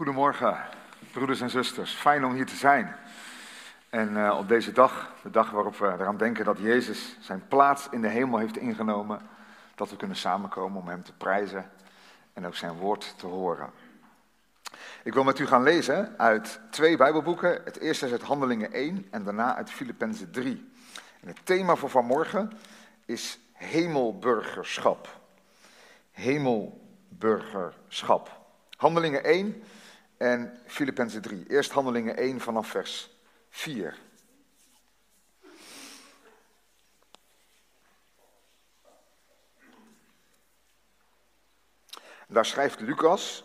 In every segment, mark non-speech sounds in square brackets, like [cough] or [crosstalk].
Goedemorgen, broeders en zusters. Fijn om hier te zijn. En uh, op deze dag, de dag waarop we eraan denken dat Jezus zijn plaats in de hemel heeft ingenomen, dat we kunnen samenkomen om Hem te prijzen en ook zijn woord te horen. Ik wil met u gaan lezen uit twee Bijbelboeken. Het eerste is uit Handelingen 1 en daarna uit Filippenzen 3. En het thema voor vanmorgen is hemelburgerschap. Hemelburgerschap. Handelingen 1 en Filippenzen 3. Eerst Handelingen 1 vanaf vers 4. Daar schrijft Lucas,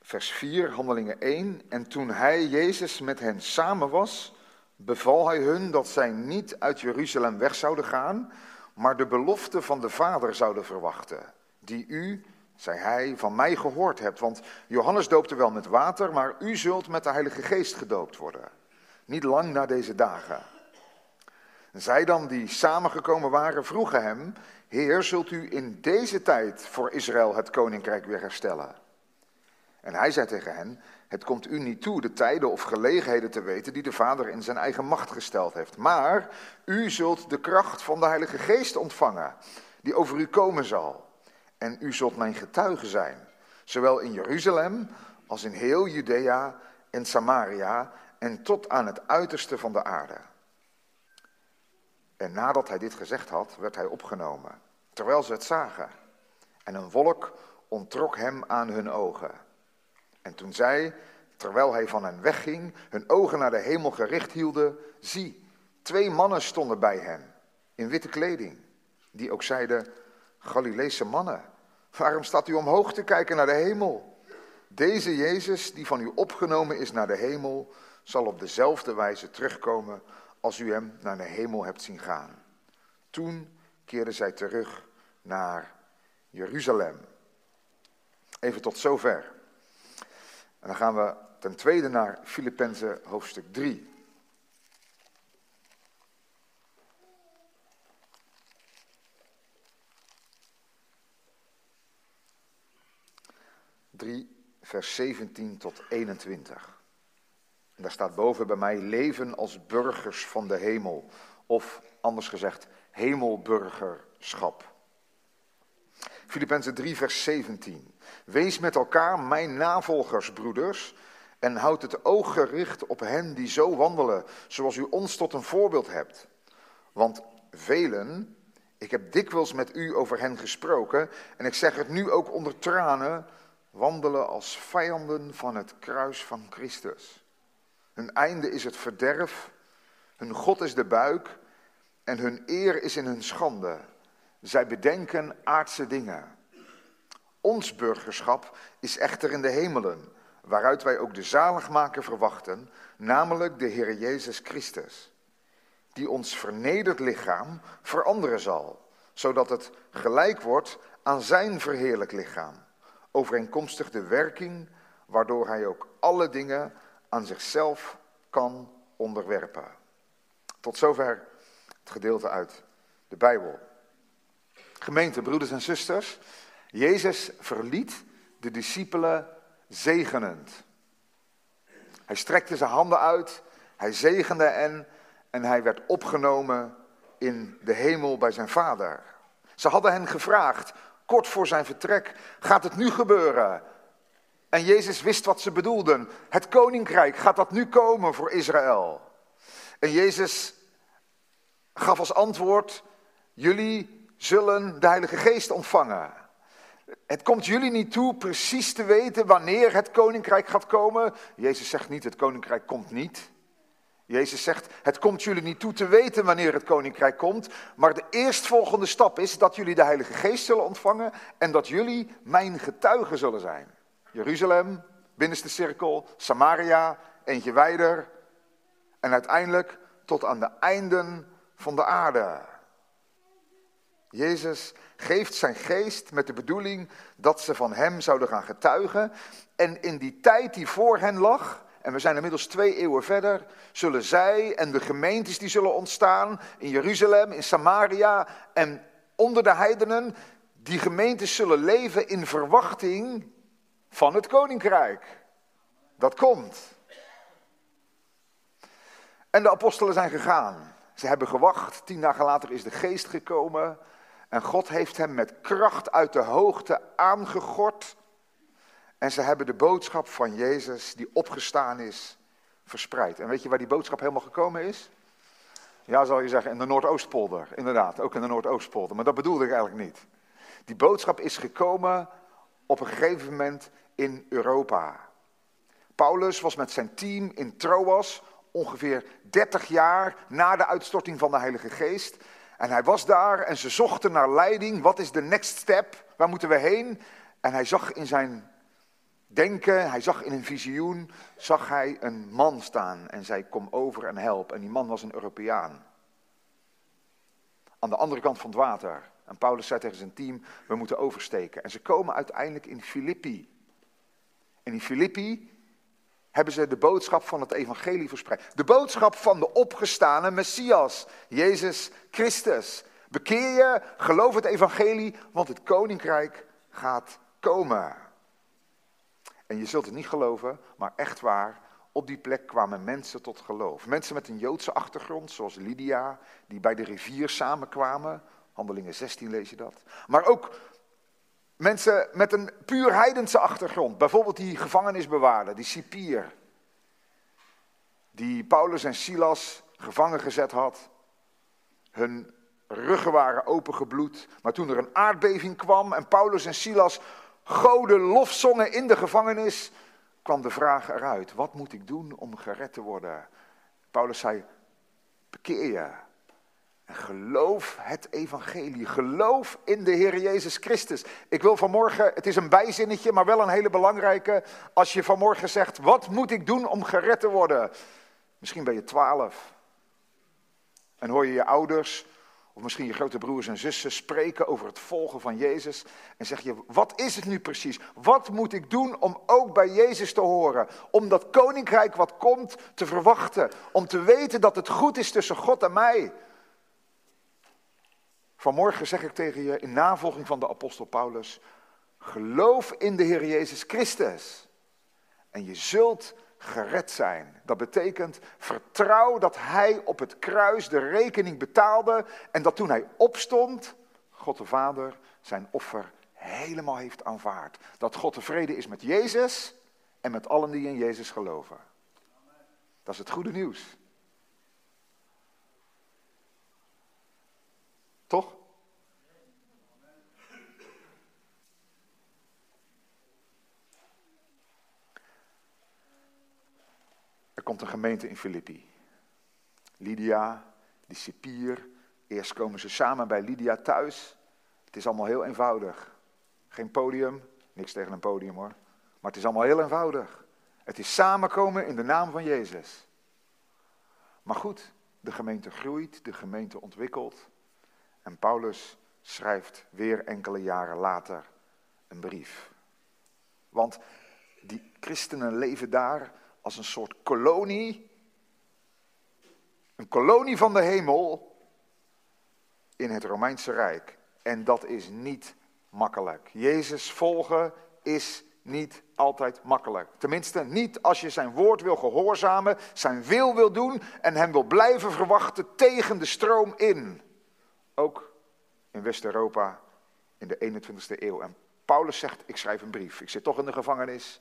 vers 4, Handelingen 1. En toen hij, Jezus, met hen samen was, beval hij hun dat zij niet uit Jeruzalem weg zouden gaan, maar de belofte van de Vader zouden verwachten, die u zei hij, van mij gehoord hebt. Want Johannes doopte wel met water, maar u zult met de Heilige Geest gedoopt worden. Niet lang na deze dagen. zij dan, die samengekomen waren, vroegen hem: Heer, zult u in deze tijd voor Israël het koninkrijk weer herstellen? En hij zei tegen hen: Het komt u niet toe de tijden of gelegenheden te weten die de Vader in zijn eigen macht gesteld heeft. Maar u zult de kracht van de Heilige Geest ontvangen, die over u komen zal en u zult mijn getuige zijn, zowel in Jeruzalem als in heel Judea en Samaria en tot aan het uiterste van de aarde. En nadat hij dit gezegd had, werd hij opgenomen, terwijl ze het zagen. En een wolk ontrok hem aan hun ogen. En toen zij, terwijl hij van hen wegging, hun ogen naar de hemel gericht hielden, zie, twee mannen stonden bij hen, in witte kleding, die ook zeiden, Galileese mannen, Waarom staat u omhoog te kijken naar de hemel? Deze Jezus, die van u opgenomen is naar de hemel, zal op dezelfde wijze terugkomen als u hem naar de hemel hebt zien gaan. Toen keerden zij terug naar Jeruzalem. Even tot zover. En dan gaan we ten tweede naar Filippenzen hoofdstuk 3. 3, vers 17 tot 21. En daar staat boven bij mij leven als burgers van de hemel. Of anders gezegd, hemelburgerschap. Filippenzen 3, vers 17. Wees met elkaar mijn navolgers, broeders, en houd het oog gericht op hen die zo wandelen, zoals u ons tot een voorbeeld hebt. Want velen, ik heb dikwijls met u over hen gesproken, en ik zeg het nu ook onder tranen, wandelen als vijanden van het kruis van Christus. Hun einde is het verderf, hun God is de buik en hun eer is in hun schande. Zij bedenken aardse dingen. Ons burgerschap is echter in de hemelen, waaruit wij ook de zaligmaker verwachten, namelijk de Heer Jezus Christus, die ons vernederd lichaam veranderen zal, zodat het gelijk wordt aan zijn verheerlijk lichaam overeenkomstig de werking waardoor hij ook alle dingen aan zichzelf kan onderwerpen. Tot zover het gedeelte uit de Bijbel. Gemeente, broeders en zusters, Jezus verliet de discipelen zegenend. Hij strekte zijn handen uit, hij zegende hen en hij werd opgenomen in de hemel bij zijn vader. Ze hadden hen gevraagd kort voor zijn vertrek, gaat het nu gebeuren? En Jezus wist wat ze bedoelden. Het koninkrijk, gaat dat nu komen voor Israël? En Jezus gaf als antwoord, jullie zullen de Heilige Geest ontvangen. Het komt jullie niet toe precies te weten wanneer het koninkrijk gaat komen. Jezus zegt niet, het koninkrijk komt niet. Jezus zegt, het komt jullie niet toe te weten wanneer het koninkrijk komt, maar de eerstvolgende stap is dat jullie de Heilige Geest zullen ontvangen en dat jullie mijn getuigen zullen zijn. Jeruzalem, binnenste cirkel, Samaria, eentje wijder en uiteindelijk tot aan de einden van de aarde. Jezus geeft zijn geest met de bedoeling dat ze van hem zouden gaan getuigen. En in die tijd die voor hen lag, en we zijn inmiddels twee eeuwen verder, zullen zij en de gemeentes die zullen ontstaan in Jeruzalem, in Samaria en onder de heidenen, die gemeentes zullen leven in verwachting van het koninkrijk. dat komt. En de apostelen zijn gegaan. Ze hebben gewacht. Tien dagen later is de geest gekomen. En God heeft hem met kracht uit de hoogte aangegord. En ze hebben de boodschap van Jezus, die opgestaan is, verspreid. En weet je waar die boodschap helemaal gekomen is? Ja, zal je zeggen, in de Noordoostpolder. Inderdaad, ook in de Noordoostpolder. Maar dat bedoelde ik eigenlijk niet. Die boodschap is gekomen op een gegeven moment in Europa. Paulus was met zijn team in Troas ongeveer 30 jaar na de uitstorting van de Heilige Geest. En hij was daar en ze zochten naar leiding. Wat is de next step? Waar moeten we heen? En hij zag in zijn denken, hij zag in een visioen, zag hij een man staan en zei kom over en help. En die man was een Europeaan. Aan de andere kant van het water. En Paulus zei tegen zijn team, we moeten oversteken. En ze komen uiteindelijk in Filippi. En in Filippi hebben ze de boodschap van het evangelie verspreid. De boodschap van de opgestane Messias, Jezus Christus. Bekeer je, geloof het evangelie, want het koninkrijk gaat komen. En je zult het niet geloven, maar echt waar, op die plek kwamen mensen tot geloof. Mensen met een Joodse achtergrond, zoals Lydia, die bij de rivier samenkwamen. Handelingen 16 lees je dat. Maar ook mensen met een puur heidense achtergrond. Bijvoorbeeld die gevangenisbewaarder, die cipier. Die Paulus en Silas gevangen gezet had. Hun ruggen waren opengebloed. Maar toen er een aardbeving kwam en Paulus en Silas goden lofzongen in de gevangenis, kwam de vraag eruit: wat moet ik doen om gered te worden? Paulus zei: bekeer je. En geloof het evangelie. Geloof in de Heer Jezus Christus. Ik wil vanmorgen, het is een bijzinnetje, maar wel een hele belangrijke. Als je vanmorgen zegt, wat moet ik doen om gered te worden? Misschien ben je twaalf. En hoor je je ouders of misschien je grote broers en zussen spreken over het volgen van Jezus. En zeg je, wat is het nu precies? Wat moet ik doen om ook bij Jezus te horen? Om dat koninkrijk wat komt te verwachten. Om te weten dat het goed is tussen God en mij. Vanmorgen zeg ik tegen je in navolging van de apostel Paulus. Geloof in de Heer Jezus Christus. En je zult gered zijn. Dat betekent vertrouw dat hij op het kruis de rekening betaalde en dat toen hij opstond, God de Vader zijn offer helemaal heeft aanvaard. Dat God tevreden is met Jezus en met allen die in Jezus geloven. Dat is het goede nieuws. Toch? Er komt een gemeente in Filippi. Lydia, die cipier. Eerst komen ze samen bij Lydia thuis. Het is allemaal heel eenvoudig. Geen podium, niks tegen een podium hoor. Maar het is allemaal heel eenvoudig. Het is samenkomen in de naam van Jezus. Maar goed, de gemeente groeit, de gemeente ontwikkelt. En Paulus schrijft weer enkele jaren later een brief. Want die christenen leven daar als een soort kolonie, een kolonie van de hemel in het Romeinse Rijk. En dat is niet makkelijk. Jezus volgen is niet altijd makkelijk. Tenminste, niet als je zijn woord wil gehoorzamen, zijn wil wil doen en hem wil blijven verwachten tegen de stroom in. Ook in West-Europa in de 21ste eeuw. En Paulus zegt, ik schrijf een brief. Ik zit toch in de gevangenis.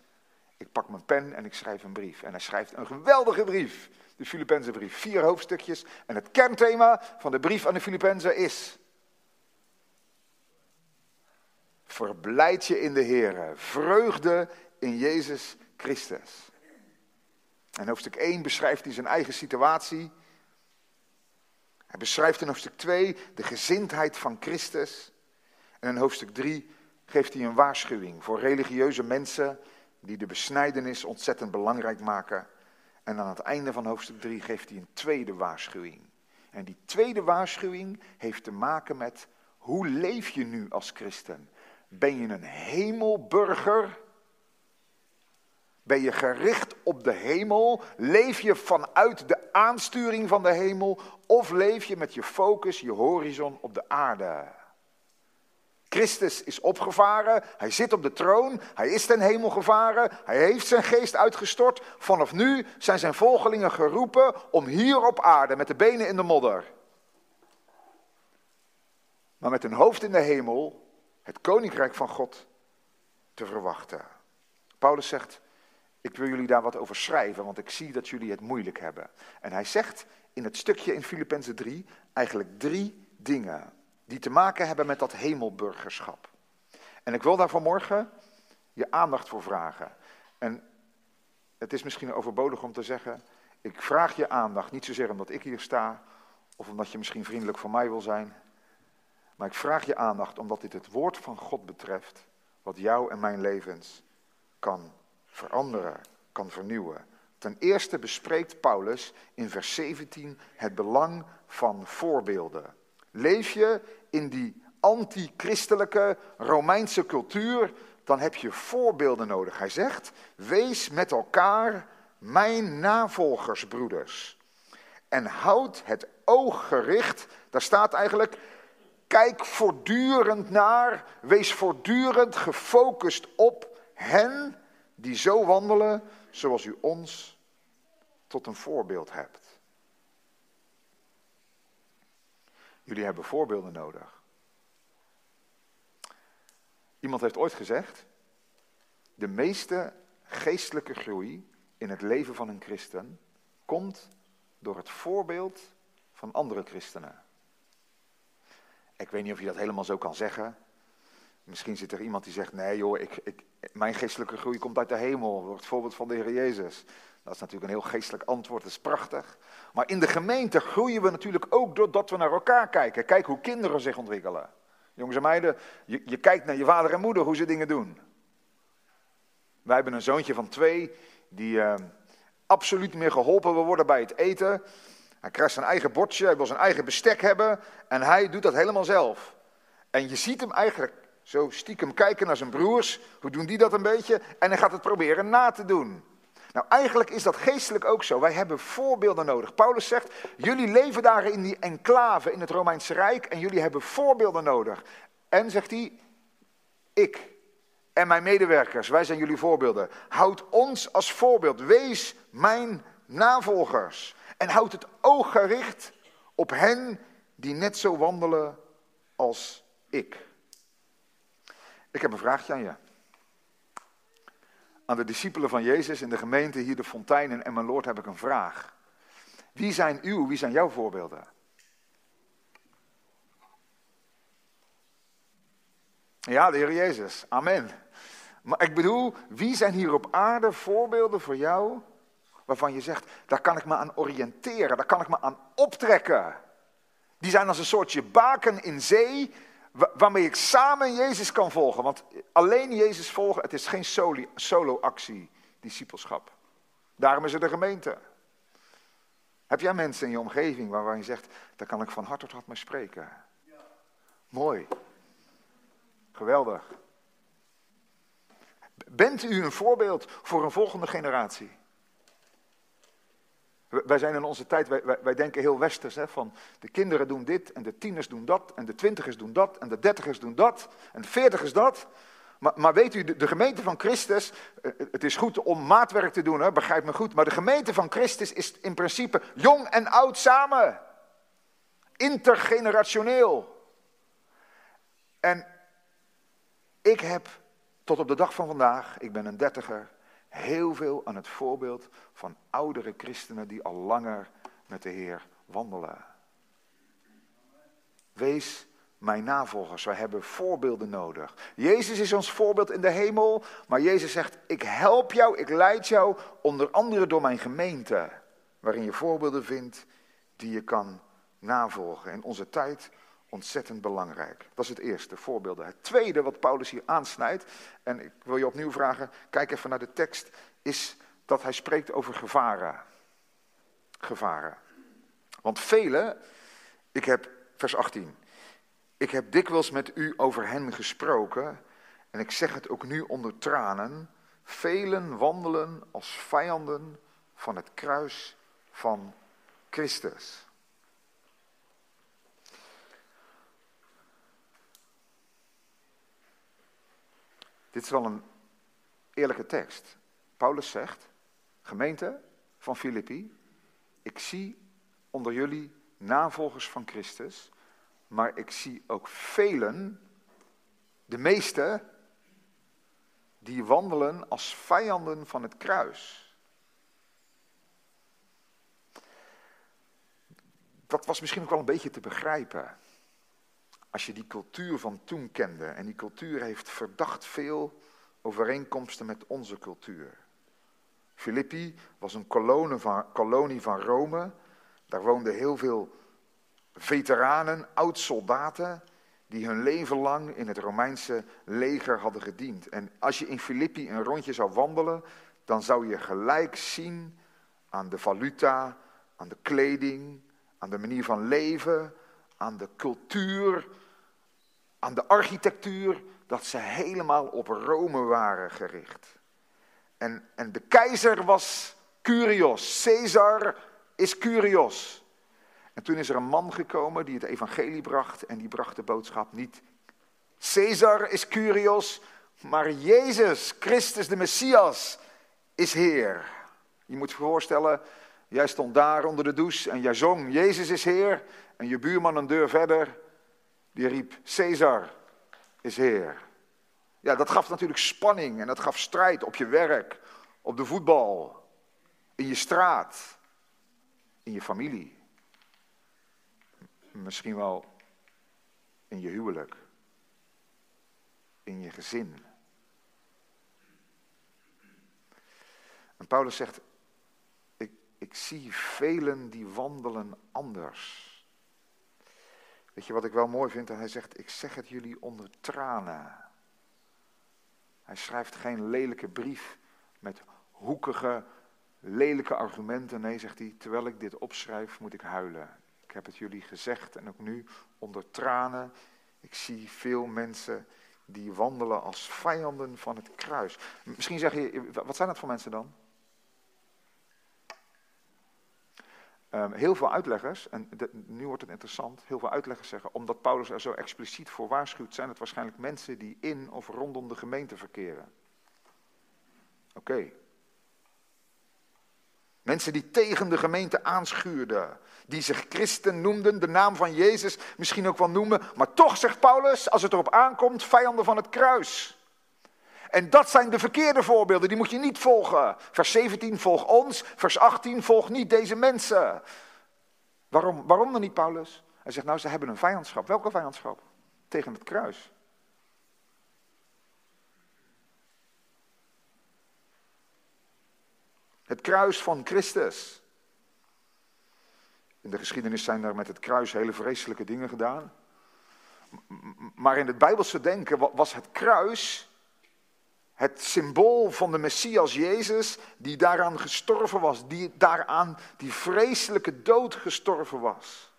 Ik pak mijn pen en ik schrijf een brief. En hij schrijft een geweldige brief. De Filippense brief. Vier hoofdstukjes. En het kernthema van de brief aan de Filippenzen is... Verblijd je in de Heer. Vreugde in Jezus Christus. En hoofdstuk 1 beschrijft hij zijn eigen situatie. Hij beschrijft in hoofdstuk 2 de gezindheid van Christus. En in hoofdstuk 3 geeft hij een waarschuwing voor religieuze mensen die de besnijdenis ontzettend belangrijk maken. En aan het einde van hoofdstuk 3 geeft hij een tweede waarschuwing. En die tweede waarschuwing heeft te maken met hoe leef je nu als christen? Ben je een hemelburger? Ben je gericht op de hemel? Leef je vanuit de aansturing van de hemel? Of leef je met je focus, je horizon op de aarde? Christus is opgevaren, hij zit op de troon, hij is ten hemel gevaren, hij heeft zijn geest uitgestort. Vanaf nu zijn zijn volgelingen geroepen om hier op aarde met de benen in de modder, maar met hun hoofd in de hemel, het koninkrijk van God te verwachten. Paulus zegt, ik wil jullie daar wat over schrijven, want ik zie dat jullie het moeilijk hebben. En hij zegt in het stukje in Filippenzen 3 eigenlijk drie dingen die te maken hebben met dat hemelburgerschap. En ik wil daar vanmorgen je aandacht voor vragen. En het is misschien overbodig om te zeggen, ik vraag je aandacht, niet zozeer omdat ik hier sta, of omdat je misschien vriendelijk voor mij wil zijn, maar ik vraag je aandacht omdat dit het woord van God betreft, wat jou en mijn levens kan veranderen, kan vernieuwen. Ten eerste bespreekt Paulus in vers 17 het belang van voorbeelden. Leef je in die anti-christelijke Romeinse cultuur, dan heb je voorbeelden nodig. Hij zegt, wees met elkaar mijn navolgers, broeders. En houd het oog gericht, daar staat eigenlijk, kijk voortdurend naar, wees voortdurend gefocust op hen die zo wandelen zoals u ons tot een voorbeeld hebt. Jullie hebben voorbeelden nodig. Iemand heeft ooit gezegd, de meeste geestelijke groei in het leven van een christen komt door het voorbeeld van andere christenen. Ik weet niet of je dat helemaal zo kan zeggen. Misschien zit er iemand die zegt, nee joh, ik, ik, mijn geestelijke groei komt uit de hemel, door het voorbeeld van de Heer Jezus. Dat is natuurlijk een heel geestelijk antwoord, dat is prachtig. Maar in de gemeente groeien we natuurlijk ook doordat we naar elkaar kijken. Kijk hoe kinderen zich ontwikkelen. Jongens en meiden, je, je kijkt naar je vader en moeder hoe ze dingen doen. Wij hebben een zoontje van twee die uh, absoluut meer geholpen wil worden bij het eten. Hij krijgt zijn eigen bordje, hij wil zijn eigen bestek hebben en hij doet dat helemaal zelf. En je ziet hem eigenlijk zo stiekem kijken naar zijn broers, hoe doen die dat een beetje? En hij gaat het proberen na te doen. Nou, eigenlijk is dat geestelijk ook zo. Wij hebben voorbeelden nodig. Paulus zegt, jullie leven daar in die enclave in het Romeinse Rijk en jullie hebben voorbeelden nodig. En zegt hij, ik en mijn medewerkers, wij zijn jullie voorbeelden. Houd ons als voorbeeld. Wees mijn navolgers. En houd het oog gericht op hen die net zo wandelen als ik. Ik heb een vraagje aan je. Aan de discipelen van Jezus in de gemeente hier de Fontein in Emmeloord heb ik een vraag. Wie zijn uw, wie zijn jouw voorbeelden? Ja, de Heer Jezus. Amen. Maar ik bedoel, wie zijn hier op aarde voorbeelden voor jou waarvan je zegt, daar kan ik me aan oriënteren, daar kan ik me aan optrekken. Die zijn als een soortje baken in zee waarmee ik samen Jezus kan volgen. Want alleen Jezus volgen, het is geen solo-actie, discipelschap. Daarom is er de gemeente. Heb jij mensen in je omgeving waarvan je zegt, daar kan ik van hart tot hart mee spreken? Ja. Mooi. Geweldig. Bent u een voorbeeld voor een volgende generatie? Wij zijn in onze tijd, wij, wij, denken heel westers, hè, van de kinderen doen dit en de tieners doen dat en de twintigers doen dat en de dertigers doen dat en de veertigers dat. Maar, maar weet u, de, de, gemeente van Christus, eh, het is goed om maatwerk te doen, hè, begrijp me goed, maar de gemeente van Christus is in principe jong en oud samen. Intergenerationeel. En ik heb tot op de dag van vandaag, ik ben een dertiger, heel veel aan het voorbeeld van oudere christenen die al langer met de Heer wandelen. Wees mijn navolgers. Wij hebben voorbeelden nodig. Jezus is ons voorbeeld in de hemel, maar Jezus zegt: Ik help jou, ik leid jou, onder andere door mijn gemeente, waarin je voorbeelden vindt die je kan navolgen. In onze tijd ontzettend belangrijk. Dat is het eerste, voorbeelden. Het tweede wat Paulus hier aansnijdt, en ik wil je opnieuw vragen, kijk even naar de tekst, is dat hij spreekt over gevaren. Gevaren. Want velen, ik heb, vers 18, ik heb dikwijls met u over hen gesproken, en ik zeg het ook nu onder tranen, velen wandelen als vijanden van het kruis van Christus. Dit is wel een eerlijke tekst. Paulus zegt, gemeente van Filippi, ik zie onder jullie navolgers van Christus, maar ik zie ook velen, de meeste, die wandelen als vijanden van het kruis. Dat was misschien ook wel een beetje te begrijpen. Als je die cultuur van toen kende. En die cultuur heeft verdacht veel overeenkomsten met onze cultuur. Filippi was een kolonie van, kolonie van Rome. Daar woonden heel veel veteranen, oud-soldaten, die hun leven lang in het Romeinse leger hadden gediend. En als je in Filippi een rondje zou wandelen, dan zou je gelijk zien aan de valuta, aan de kleding, aan de manier van leven, aan de cultuur, aan de architectuur, dat ze helemaal op Rome waren gericht. En, en de keizer was Curios, Caesar is Curios. En toen is er een man gekomen die het evangelie bracht en die bracht de boodschap niet. Caesar is Curios, maar Jezus, Christus de Messias, is Heer. Je moet je voorstellen, jij stond daar onder de douche en jij zong Jezus is Heer. En je buurman een deur verder, die riep Caesar is Heer. Ja, dat gaf natuurlijk spanning en dat gaf strijd op je werk, op de voetbal, in je straat, in je familie. Misschien wel in je huwelijk, in je gezin. En Paulus zegt, ik, ik zie velen die wandelen anders. Weet je wat ik wel mooi vind? Hij zegt, ik zeg het jullie onder tranen. Hij schrijft geen lelijke brief met hoekige, lelijke argumenten. Nee, zegt hij, terwijl ik dit opschrijf moet ik huilen. Ik heb het jullie gezegd en ook nu onder tranen. Ik zie veel mensen die wandelen als vijanden van het kruis. Misschien zeg je, wat zijn dat voor mensen dan? Um, heel veel uitleggers, en nu wordt het interessant, heel veel uitleggers zeggen, omdat Paulus er zo expliciet voor waarschuwt, zijn het waarschijnlijk mensen die in of rondom de gemeente verkeren. Oké. Mensen die tegen de gemeente aanschuurden, die zich christen noemden, de naam van Jezus misschien ook wel noemen, maar toch zegt Paulus, als het erop aankomt, vijanden van het kruis. En dat zijn de verkeerde voorbeelden, die moet je niet volgen. Vers 17, volg ons. Vers 18, volg niet deze mensen. Waarom, waarom dan niet, Paulus? Hij zegt, nou, ze hebben een vijandschap. Welke vijandschap? Tegen het kruis. Het kruis van Christus. In de geschiedenis zijn er met het kruis hele vreselijke dingen gedaan. Maar in het Bijbelse denken was het kruis het symbool van de Messias Jezus, die daaraan gestorven was, die daaraan die vreselijke dood gestorven was.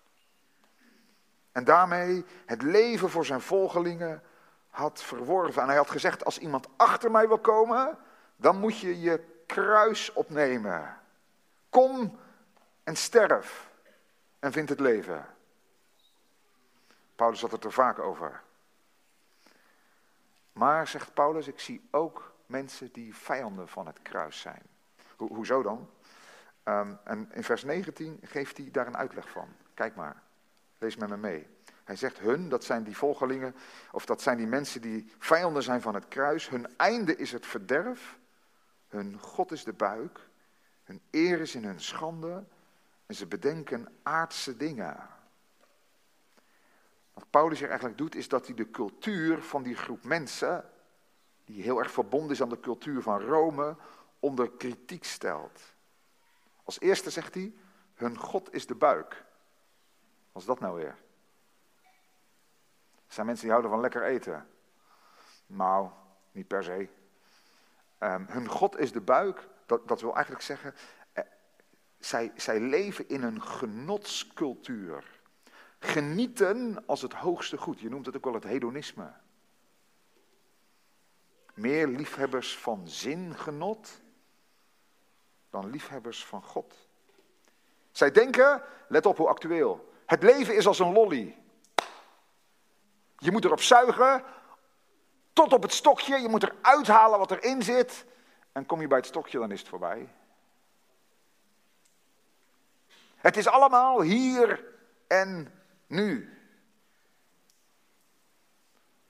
En daarmee het leven voor zijn volgelingen had verworven. En hij had gezegd, als iemand achter mij wil komen, dan moet je je kruis opnemen. Kom en sterf en vind het leven. Paulus had het er vaak over. Maar, zegt Paulus, ik zie ook mensen die vijanden van het kruis zijn. hoezo dan? Um, en in vers 19 geeft hij daar een uitleg van. Kijk maar, lees met me mee. Hij zegt hun, dat zijn die volgelingen, of dat zijn die mensen die vijanden zijn van het kruis. Hun einde is het verderf, hun God is de buik, hun eer is in hun schande en ze bedenken aardse dingen. Wat Paulus hier eigenlijk doet, is dat hij de cultuur van die groep mensen, die heel erg verbonden is aan de cultuur van Rome, onder kritiek stelt. Als eerste zegt hij, hun God is de buik. Wat is dat nou weer? Er zijn mensen die houden van lekker eten. Nou, niet per se. Um, hun God is de buik, dat, dat wil eigenlijk zeggen, eh, zij, zij leven in een genotscultuur. Genieten als het hoogste goed. Je noemt het ook wel het hedonisme. Meer liefhebbers van zingenot dan liefhebbers van God. Zij denken, let op hoe actueel, het leven is als een lolly. Je moet erop zuigen tot op het stokje. Je moet er uithalen wat erin zit. En kom je bij het stokje, dan is het voorbij. Het is allemaal hier en nu.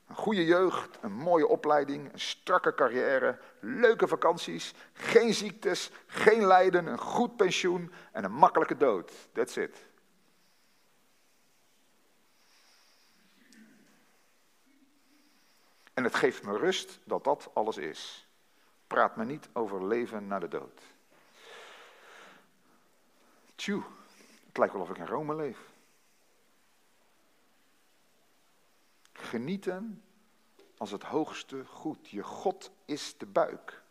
Een goede jeugd, een mooie opleiding, een strakke carrière, leuke vakanties, geen ziektes, geen lijden, een goed pensioen en een makkelijke dood. That's it. En het geeft me rust dat dat alles is. Praat me niet over leven na de dood. Tjoe, het lijkt wel of ik in Rome leef. Genieten als het hoogste goed. Je God is de buik.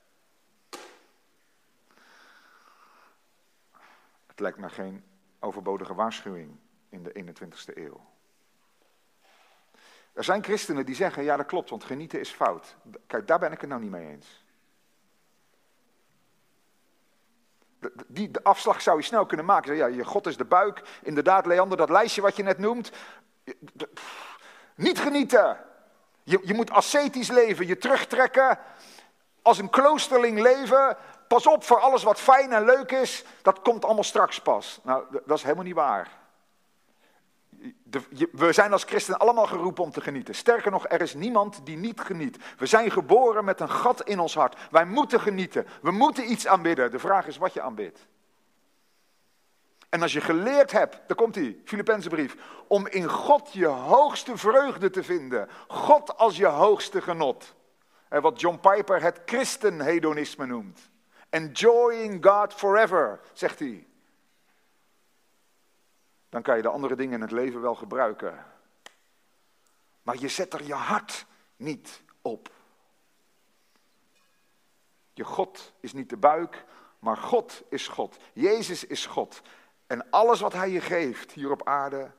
Het lijkt me geen overbodige waarschuwing in de 21ste eeuw. Er zijn christenen die zeggen, ja dat klopt, want genieten is fout. Kijk, daar ben ik het nou niet mee eens. De, die de afslag zou je snel kunnen maken. Ja, je God is de buik. Inderdaad, Leander, dat lijstje wat je net noemt. Niet genieten. Je, je moet ascetisch leven, je terugtrekken. Als een kloosterling leven. Pas op voor alles wat fijn en leuk is. Dat komt allemaal straks pas. Nou, dat is helemaal niet waar we zijn als christenen allemaal geroepen om te genieten. Sterker nog, er is niemand die niet geniet. We zijn geboren met een gat in ons hart. Wij moeten genieten. We moeten iets aanbidden. De vraag is wat je aanbidt. En als je geleerd hebt, daar komt hij, brief, om in God je hoogste vreugde te vinden. God als je hoogste genot. En wat John Piper het christenhedonisme noemt. Enjoying God forever, zegt hij dan kan je de andere dingen in het leven wel gebruiken. Maar je zet er je hart niet op. Je God is niet de buik, maar God is God. Jezus is God. En alles wat Hij je geeft hier op aarde,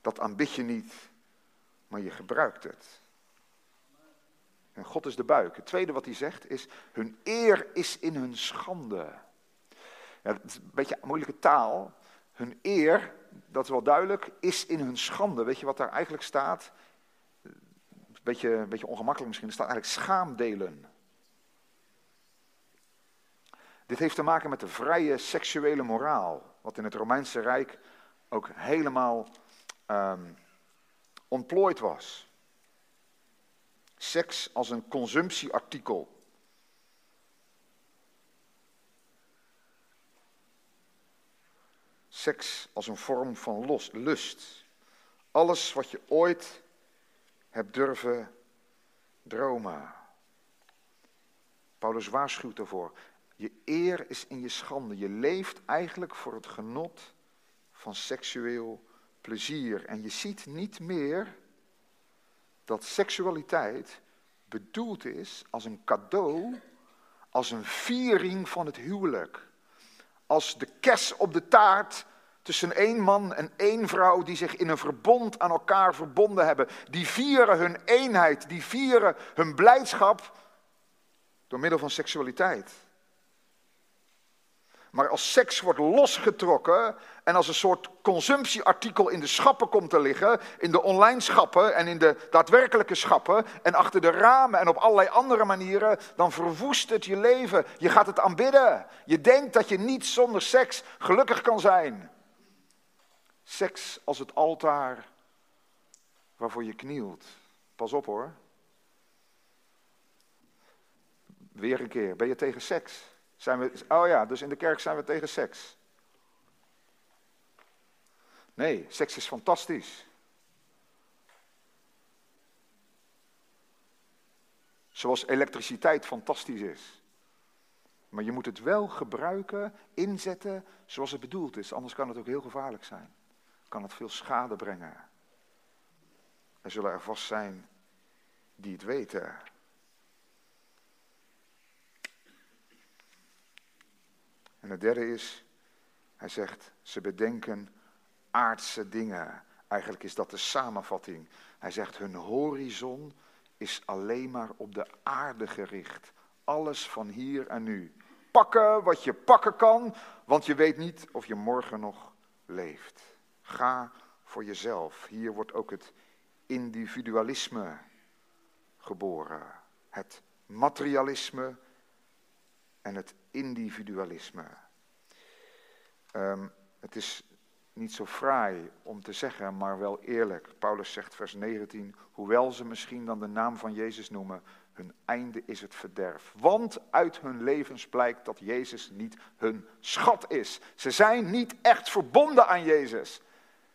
dat aanbid je niet, maar je gebruikt het. En God is de buik. Het tweede wat hij zegt is, hun eer is in hun schande. Ja, is een beetje moeilijke taal, hun eer, dat is wel duidelijk, is in hun schande. Weet je wat daar eigenlijk staat? Een beetje, een beetje ongemakkelijk misschien. Er staat eigenlijk schaamdelen. Dit heeft te maken met de vrije seksuele moraal. Wat in het Romeinse Rijk ook helemaal um, ontplooid was. Seks als een consumptieartikel. Seks als een vorm van los, lust. Alles wat je ooit hebt durven dromen. Paulus waarschuwt ervoor. Je eer is in je schande. Je leeft eigenlijk voor het genot van seksueel plezier. En je ziet niet meer dat seksualiteit bedoeld is als een cadeau, als een viering van het huwelijk. Als de kers op de taart tussen één man en één vrouw die zich in een verbond aan elkaar verbonden hebben. Die vieren hun eenheid, die vieren hun blijdschap door middel van seksualiteit. Maar als seks wordt losgetrokken en als een soort consumptieartikel in de schappen komt te liggen, in de online schappen en in de daadwerkelijke schappen en achter de ramen en op allerlei andere manieren, dan verwoest het je leven. Je gaat het aanbidden. Je denkt dat je niet zonder seks gelukkig kan zijn. Seks als het altaar waarvoor je knielt. Pas op hoor. Weer een keer. Ben je tegen seks? Zijn we, oh ja, dus in de kerk zijn we tegen seks. Nee, seks is fantastisch. Zoals elektriciteit fantastisch is. Maar je moet het wel gebruiken, inzetten zoals het bedoeld is. Anders kan het ook heel gevaarlijk zijn kan het veel schade brengen. Er zullen er vast zijn die het weten. En het derde is, hij zegt, ze bedenken aardse dingen. Eigenlijk is dat de samenvatting. Hij zegt, hun horizon is alleen maar op de aarde gericht. Alles van hier en nu. Pakken wat je pakken kan, want je weet niet of je morgen nog leeft. Ga voor jezelf. Hier wordt ook het individualisme geboren. Het materialisme en het individualisme. Ehm, het is niet zo fraai om te zeggen, maar wel eerlijk. Paulus zegt vers 19, hoewel ze misschien dan de naam van Jezus noemen, hun einde is het verderf. Want uit hun levens blijkt dat Jezus niet hun schat is. Ze zijn niet echt verbonden aan Jezus.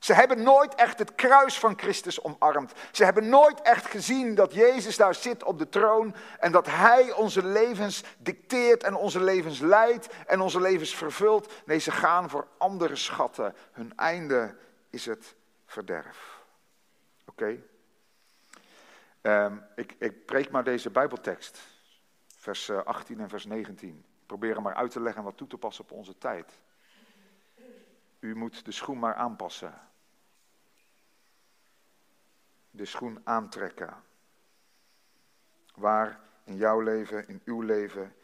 Ze hebben nooit echt het kruis van Christus omarmd. Ze hebben nooit echt gezien dat Jezus daar zit op de troon en dat Hij onze levens dicteert en onze levens leidt en onze levens vervult. Nee, ze gaan voor andere schatten. Hun einde is het verderf. Oké? Ehm, ik, ik preek maar deze Bijbeltekst, vers 18 eh, en vers 19. Ik probeer hem maar uit te leggen en wat toe te passen op onze tijd. U moet de schoen maar aanpassen. De schoen aantrekken. Waar in jouw leven, in uw leven,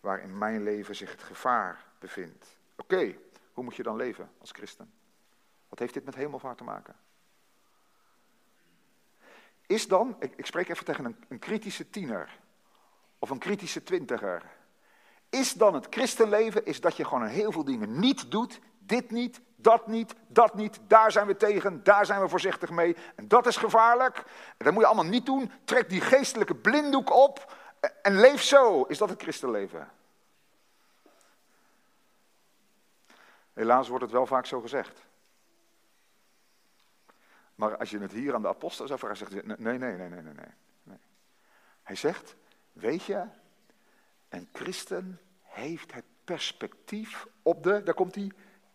waar in mijn leven zich het gevaar bevindt. Oké, hoe moet je dan leven als christen? Wat heeft dit met hemelvaart te maken? Is dan, ik, ik spreek even tegen een, een kritische tiener of een kritische twintiger. Is dan het christenleven, is dat je gewoon heel veel dingen niet doet, dit niet, dat niet, dat niet, daar zijn we tegen, daar zijn we voorzichtig mee. En dat is gevaarlijk. Dat moet je allemaal niet doen. Trek die geestelijke blinddoek op en leef zo. Is dat het christenleven? Helaas wordt het wel vaak zo gezegd. Maar als je het hier aan de apostel zou vragen, zegt hij, nee, nee, nee, nee, nee, nee. Hij zegt, weet je, een christen heeft het perspectief op de, daar komt hij,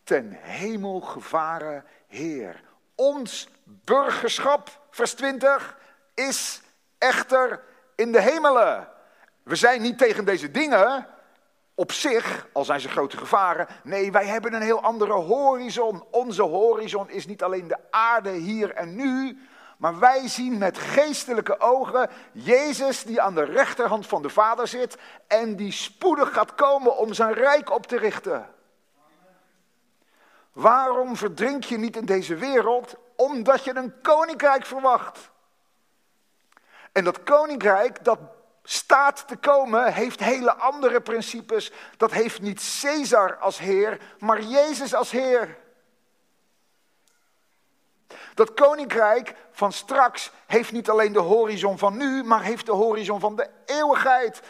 ten hemel gevaren Heer. Ons burgerschap, vers 20, is echter in de hemelen. We zijn niet tegen deze dingen, op zich, al zijn ze grote gevaren. Nee, wij hebben een heel andere horizon. Onze horizon is niet alleen de aarde hier en nu, maar wij zien met geestelijke ogen Jezus die aan de rechterhand van de Vader zit en die spoedig gaat komen om zijn rijk op te richten. Waarom verdrink je niet in deze wereld? Omdat je een koninkrijk verwacht. En dat koninkrijk, dat staat te komen, heeft hele andere principes. Dat heeft niet Caesar als Heer, maar Jezus als Heer. Dat koninkrijk van straks heeft niet alleen de horizon van nu, maar heeft de horizon van de eeuwigheid.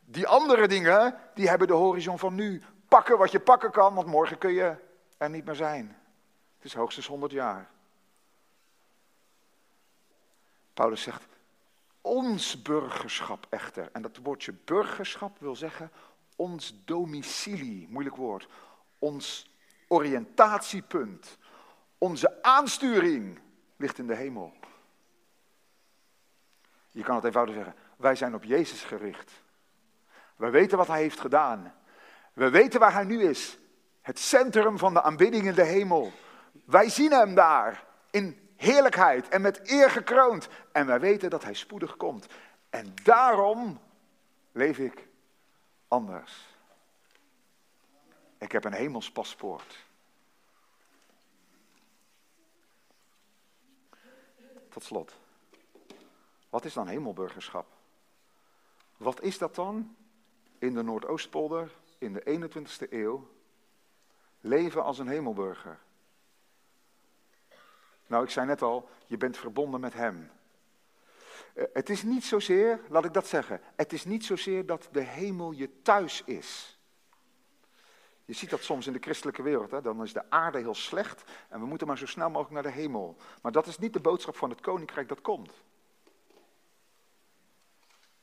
Die andere dingen, die hebben de horizon van nu. Pakken wat je pakken kan, want morgen kun je er niet meer zijn. Het is hoogstens 100 jaar. Paulus zegt, ons burgerschap echter. En dat woordje burgerschap wil zeggen ons domicilie, moeilijk woord. Ons oriëntatiepunt. Onze aansturing ligt in de hemel. Je kan het eenvoudig zeggen, wij zijn op Jezus gericht. We weten wat Hij heeft gedaan. We weten waar Hij nu is. Het centrum van de aanbidding in de hemel. Wij zien Hem daar in heerlijkheid en met eer gekroond. En wij weten dat hij spoedig komt. En daarom leef ik anders. Ik heb een hemels paspoort. Tot slot. Wat is dan hemelburgerschap? Wat is dat dan in de Noordoostpolder in de 21ste eeuw? Leven als een hemelburger. Nou, ik zei net al, je bent verbonden met Hem. Eh, het is niet zozeer, laat ik dat zeggen, het is niet zozeer dat de hemel je thuis is. Je ziet dat soms in de christelijke wereld, hè? dan is de aarde heel slecht en we moeten maar zo snel mogelijk naar de hemel. Maar dat is niet de boodschap van het koninkrijk dat komt.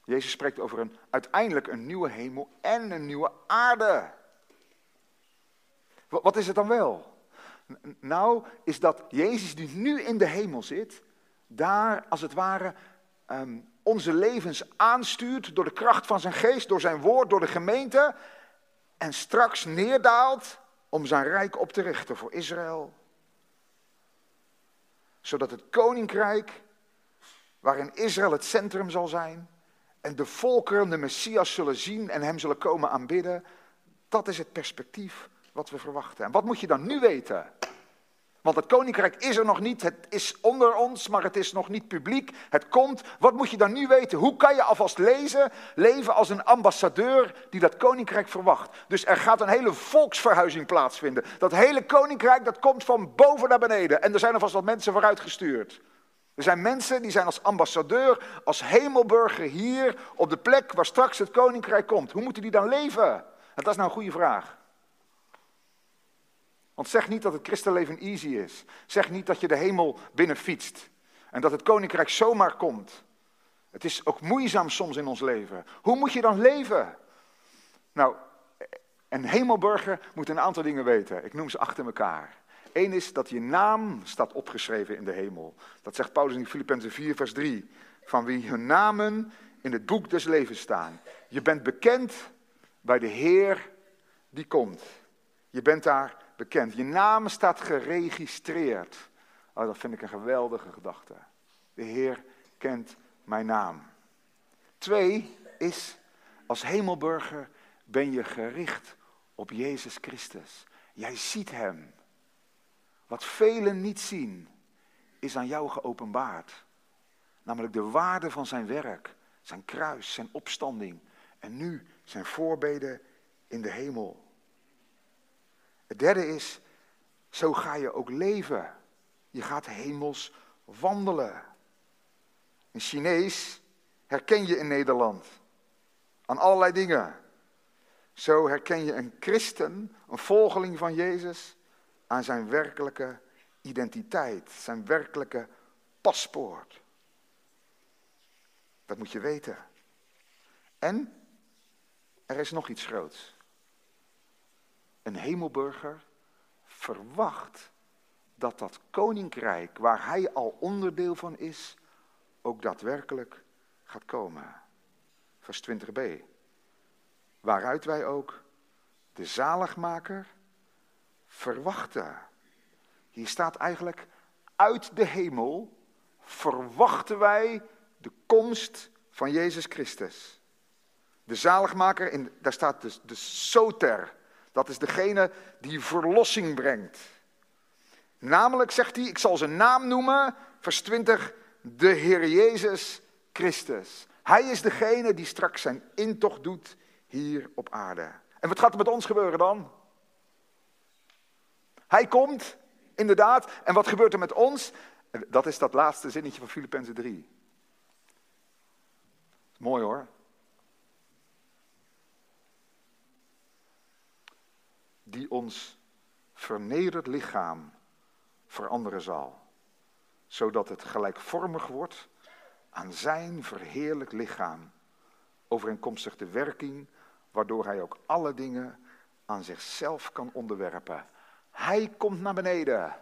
Jezus spreekt over een, uiteindelijk een nieuwe hemel en een nieuwe aarde. Wat is het dan wel? Nou, is dat Jezus die nu in de hemel zit, daar als het ware um, onze levens aanstuurt door de kracht van zijn geest, door zijn woord, door de gemeente. En straks neerdaalt om zijn rijk op te richten voor Israël. Zodat het koninkrijk, waarin Israël het centrum zal zijn, en de volkeren de Messias zullen zien en hem zullen komen aanbidden, dat is het perspectief wat we verwachten. En wat moet je dan nu weten? Want het koninkrijk is er nog niet, het is onder ons, maar het is nog niet publiek. Het komt. Wat moet je dan nu weten? Hoe kan je alvast lezen, leven als een ambassadeur die dat koninkrijk verwacht? Dus er gaat een hele volksverhuizing plaatsvinden. Dat hele koninkrijk dat komt van boven naar beneden. En er zijn alvast wat mensen vooruitgestuurd. Er zijn mensen die zijn als ambassadeur, als hemelburger hier op de plek waar straks het koninkrijk komt. Hoe moeten die dan leven? En dat is nou een goede vraag. Want zeg niet dat het christenleven easy is. Zeg niet dat je de hemel binnenfietst. En dat het koninkrijk zomaar komt. Het is ook moeizaam soms in ons leven. Hoe moet je dan leven? Nou, een hemelburger moet een aantal dingen weten. Ik noem ze achter elkaar. Eén is dat je naam staat opgeschreven in de hemel. Dat zegt Paulus in Filippenzen 4, vers 3. Van wie hun namen in het boek des levens staan. Je bent bekend bij de Heer die komt. Je bent daar bekend. Je naam staat geregistreerd. Oh, dat vind ik een geweldige gedachte. De Heer kent mijn naam. Twee is, als hemelburger ben je gericht op Jezus Christus. Jij ziet Hem. Wat velen niet zien, is aan jou geopenbaard. Namelijk de waarde van zijn werk, zijn kruis, zijn opstanding en nu zijn voorbeden in de hemel. Het derde is, zo ga je ook leven. Je gaat hemels wandelen. In Chinees herken je in Nederland aan allerlei dingen. Zo herken je een christen, een volgeling van Jezus, aan zijn werkelijke identiteit, zijn werkelijke paspoort. Dat moet je weten. En er is nog iets groots. Een hemelburger verwacht dat dat koninkrijk waar hij al onderdeel van is, ook daadwerkelijk gaat komen. Vers 20b. Waaruit wij ook de zaligmaker verwachten. Hier staat eigenlijk, uit de hemel verwachten wij de komst van Jezus Christus. De zaligmaker, in, daar staat dus de soter. Dat is degene die verlossing brengt. Namelijk zegt hij, ik zal zijn naam noemen, vers 20, de Heer Jezus Christus. Hij is degene die straks zijn intocht doet hier op aarde. En wat gaat er met ons gebeuren dan? Hij komt, inderdaad. En wat gebeurt er met ons? Dat is dat laatste zinnetje van Filippenzen 3. Mooi hoor. Die ons vernederd lichaam veranderen zal, zodat het gelijkvormig wordt aan zijn verheerlijk lichaam, overeenkomstig de werking waardoor hij ook alle dingen aan zichzelf kan onderwerpen hij komt naar beneden.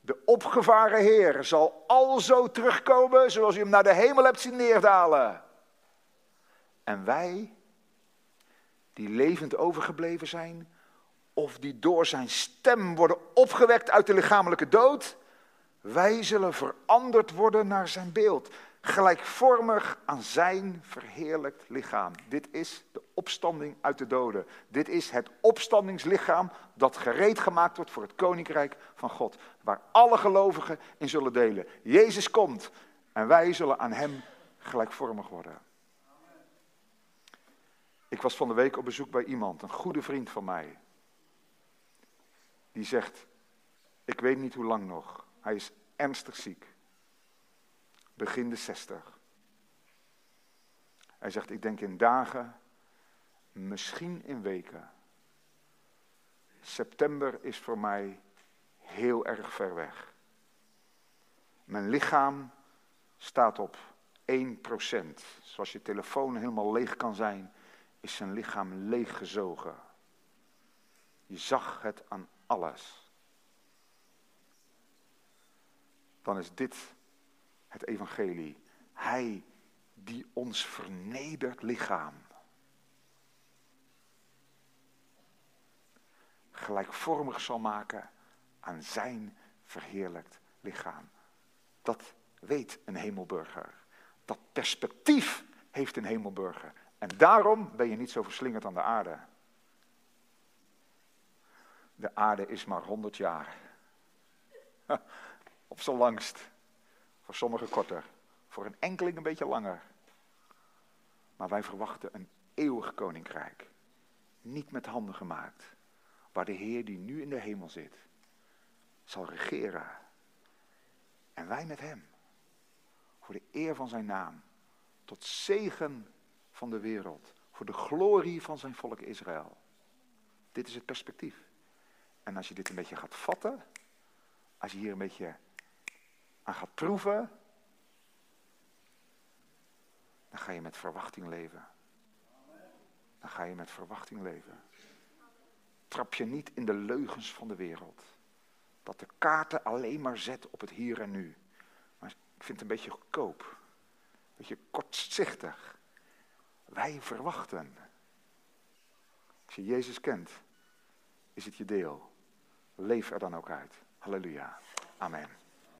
De opgevaren Heer zal alzo terugkomen zoals u hem naar de hemel hebt zien neerdalen. En wij, die levend overgebleven zijn, of die door zijn stem worden opgewekt uit de lichamelijke dood, wij zullen veranderd worden naar zijn beeld gelijkvormig aan zijn verheerlijkt lichaam. Dit is de opstanding uit de doden. Dit is het opstandingslichaam dat gereed gemaakt wordt voor het koninkrijk van God, waar alle gelovigen in zullen delen. Jezus komt en wij zullen aan hem gelijkvormig worden. Ik was van de week op bezoek bij iemand, een goede vriend van mij. Die zegt, ik weet niet hoe lang nog. Hij is ernstig ziek begin de 60. Hij zegt, ik denk in dagen, misschien in weken. September is voor mij heel erg ver weg. Mijn lichaam staat op 1%. Zoals je telefoon helemaal leeg kan zijn, is zijn lichaam leeggezogen. Je zag het aan alles. Dan is dit het evangelie. Hij die ons vernederd lichaam gelijkvormig zal maken aan zijn verheerlijkt lichaam. Dat weet een hemelburger. Dat perspectief heeft een hemelburger. En daarom ben je niet zo verslingerd aan de aarde. De aarde is maar 100 jaar. [laughs] Op zijn langst. Voor sommigen korter. Voor een enkeling een beetje langer. Maar wij verwachten een eeuwig koninkrijk. Niet met handen gemaakt. Waar de Heer die nu in de hemel zit, zal regeren. En wij met hem. Voor de eer van zijn naam. Tot zegen van de wereld. Voor de glorie van zijn volk Israël. Dit is het perspectief. En als je dit een beetje gaat vatten. Als je hier een beetje aan gaat proeven. Dan ga je met verwachting leven. Dan ga je met verwachting leven. Trap je niet in de leugens van de wereld. Dat de kaarten alleen maar zet op het hier en nu. Maar ik vind het een beetje goedkoop. Een beetje kortzichtig. Wij verwachten. Als je Jezus kent, is het je deel. Leef er dan ook uit. Halleluja. Amen.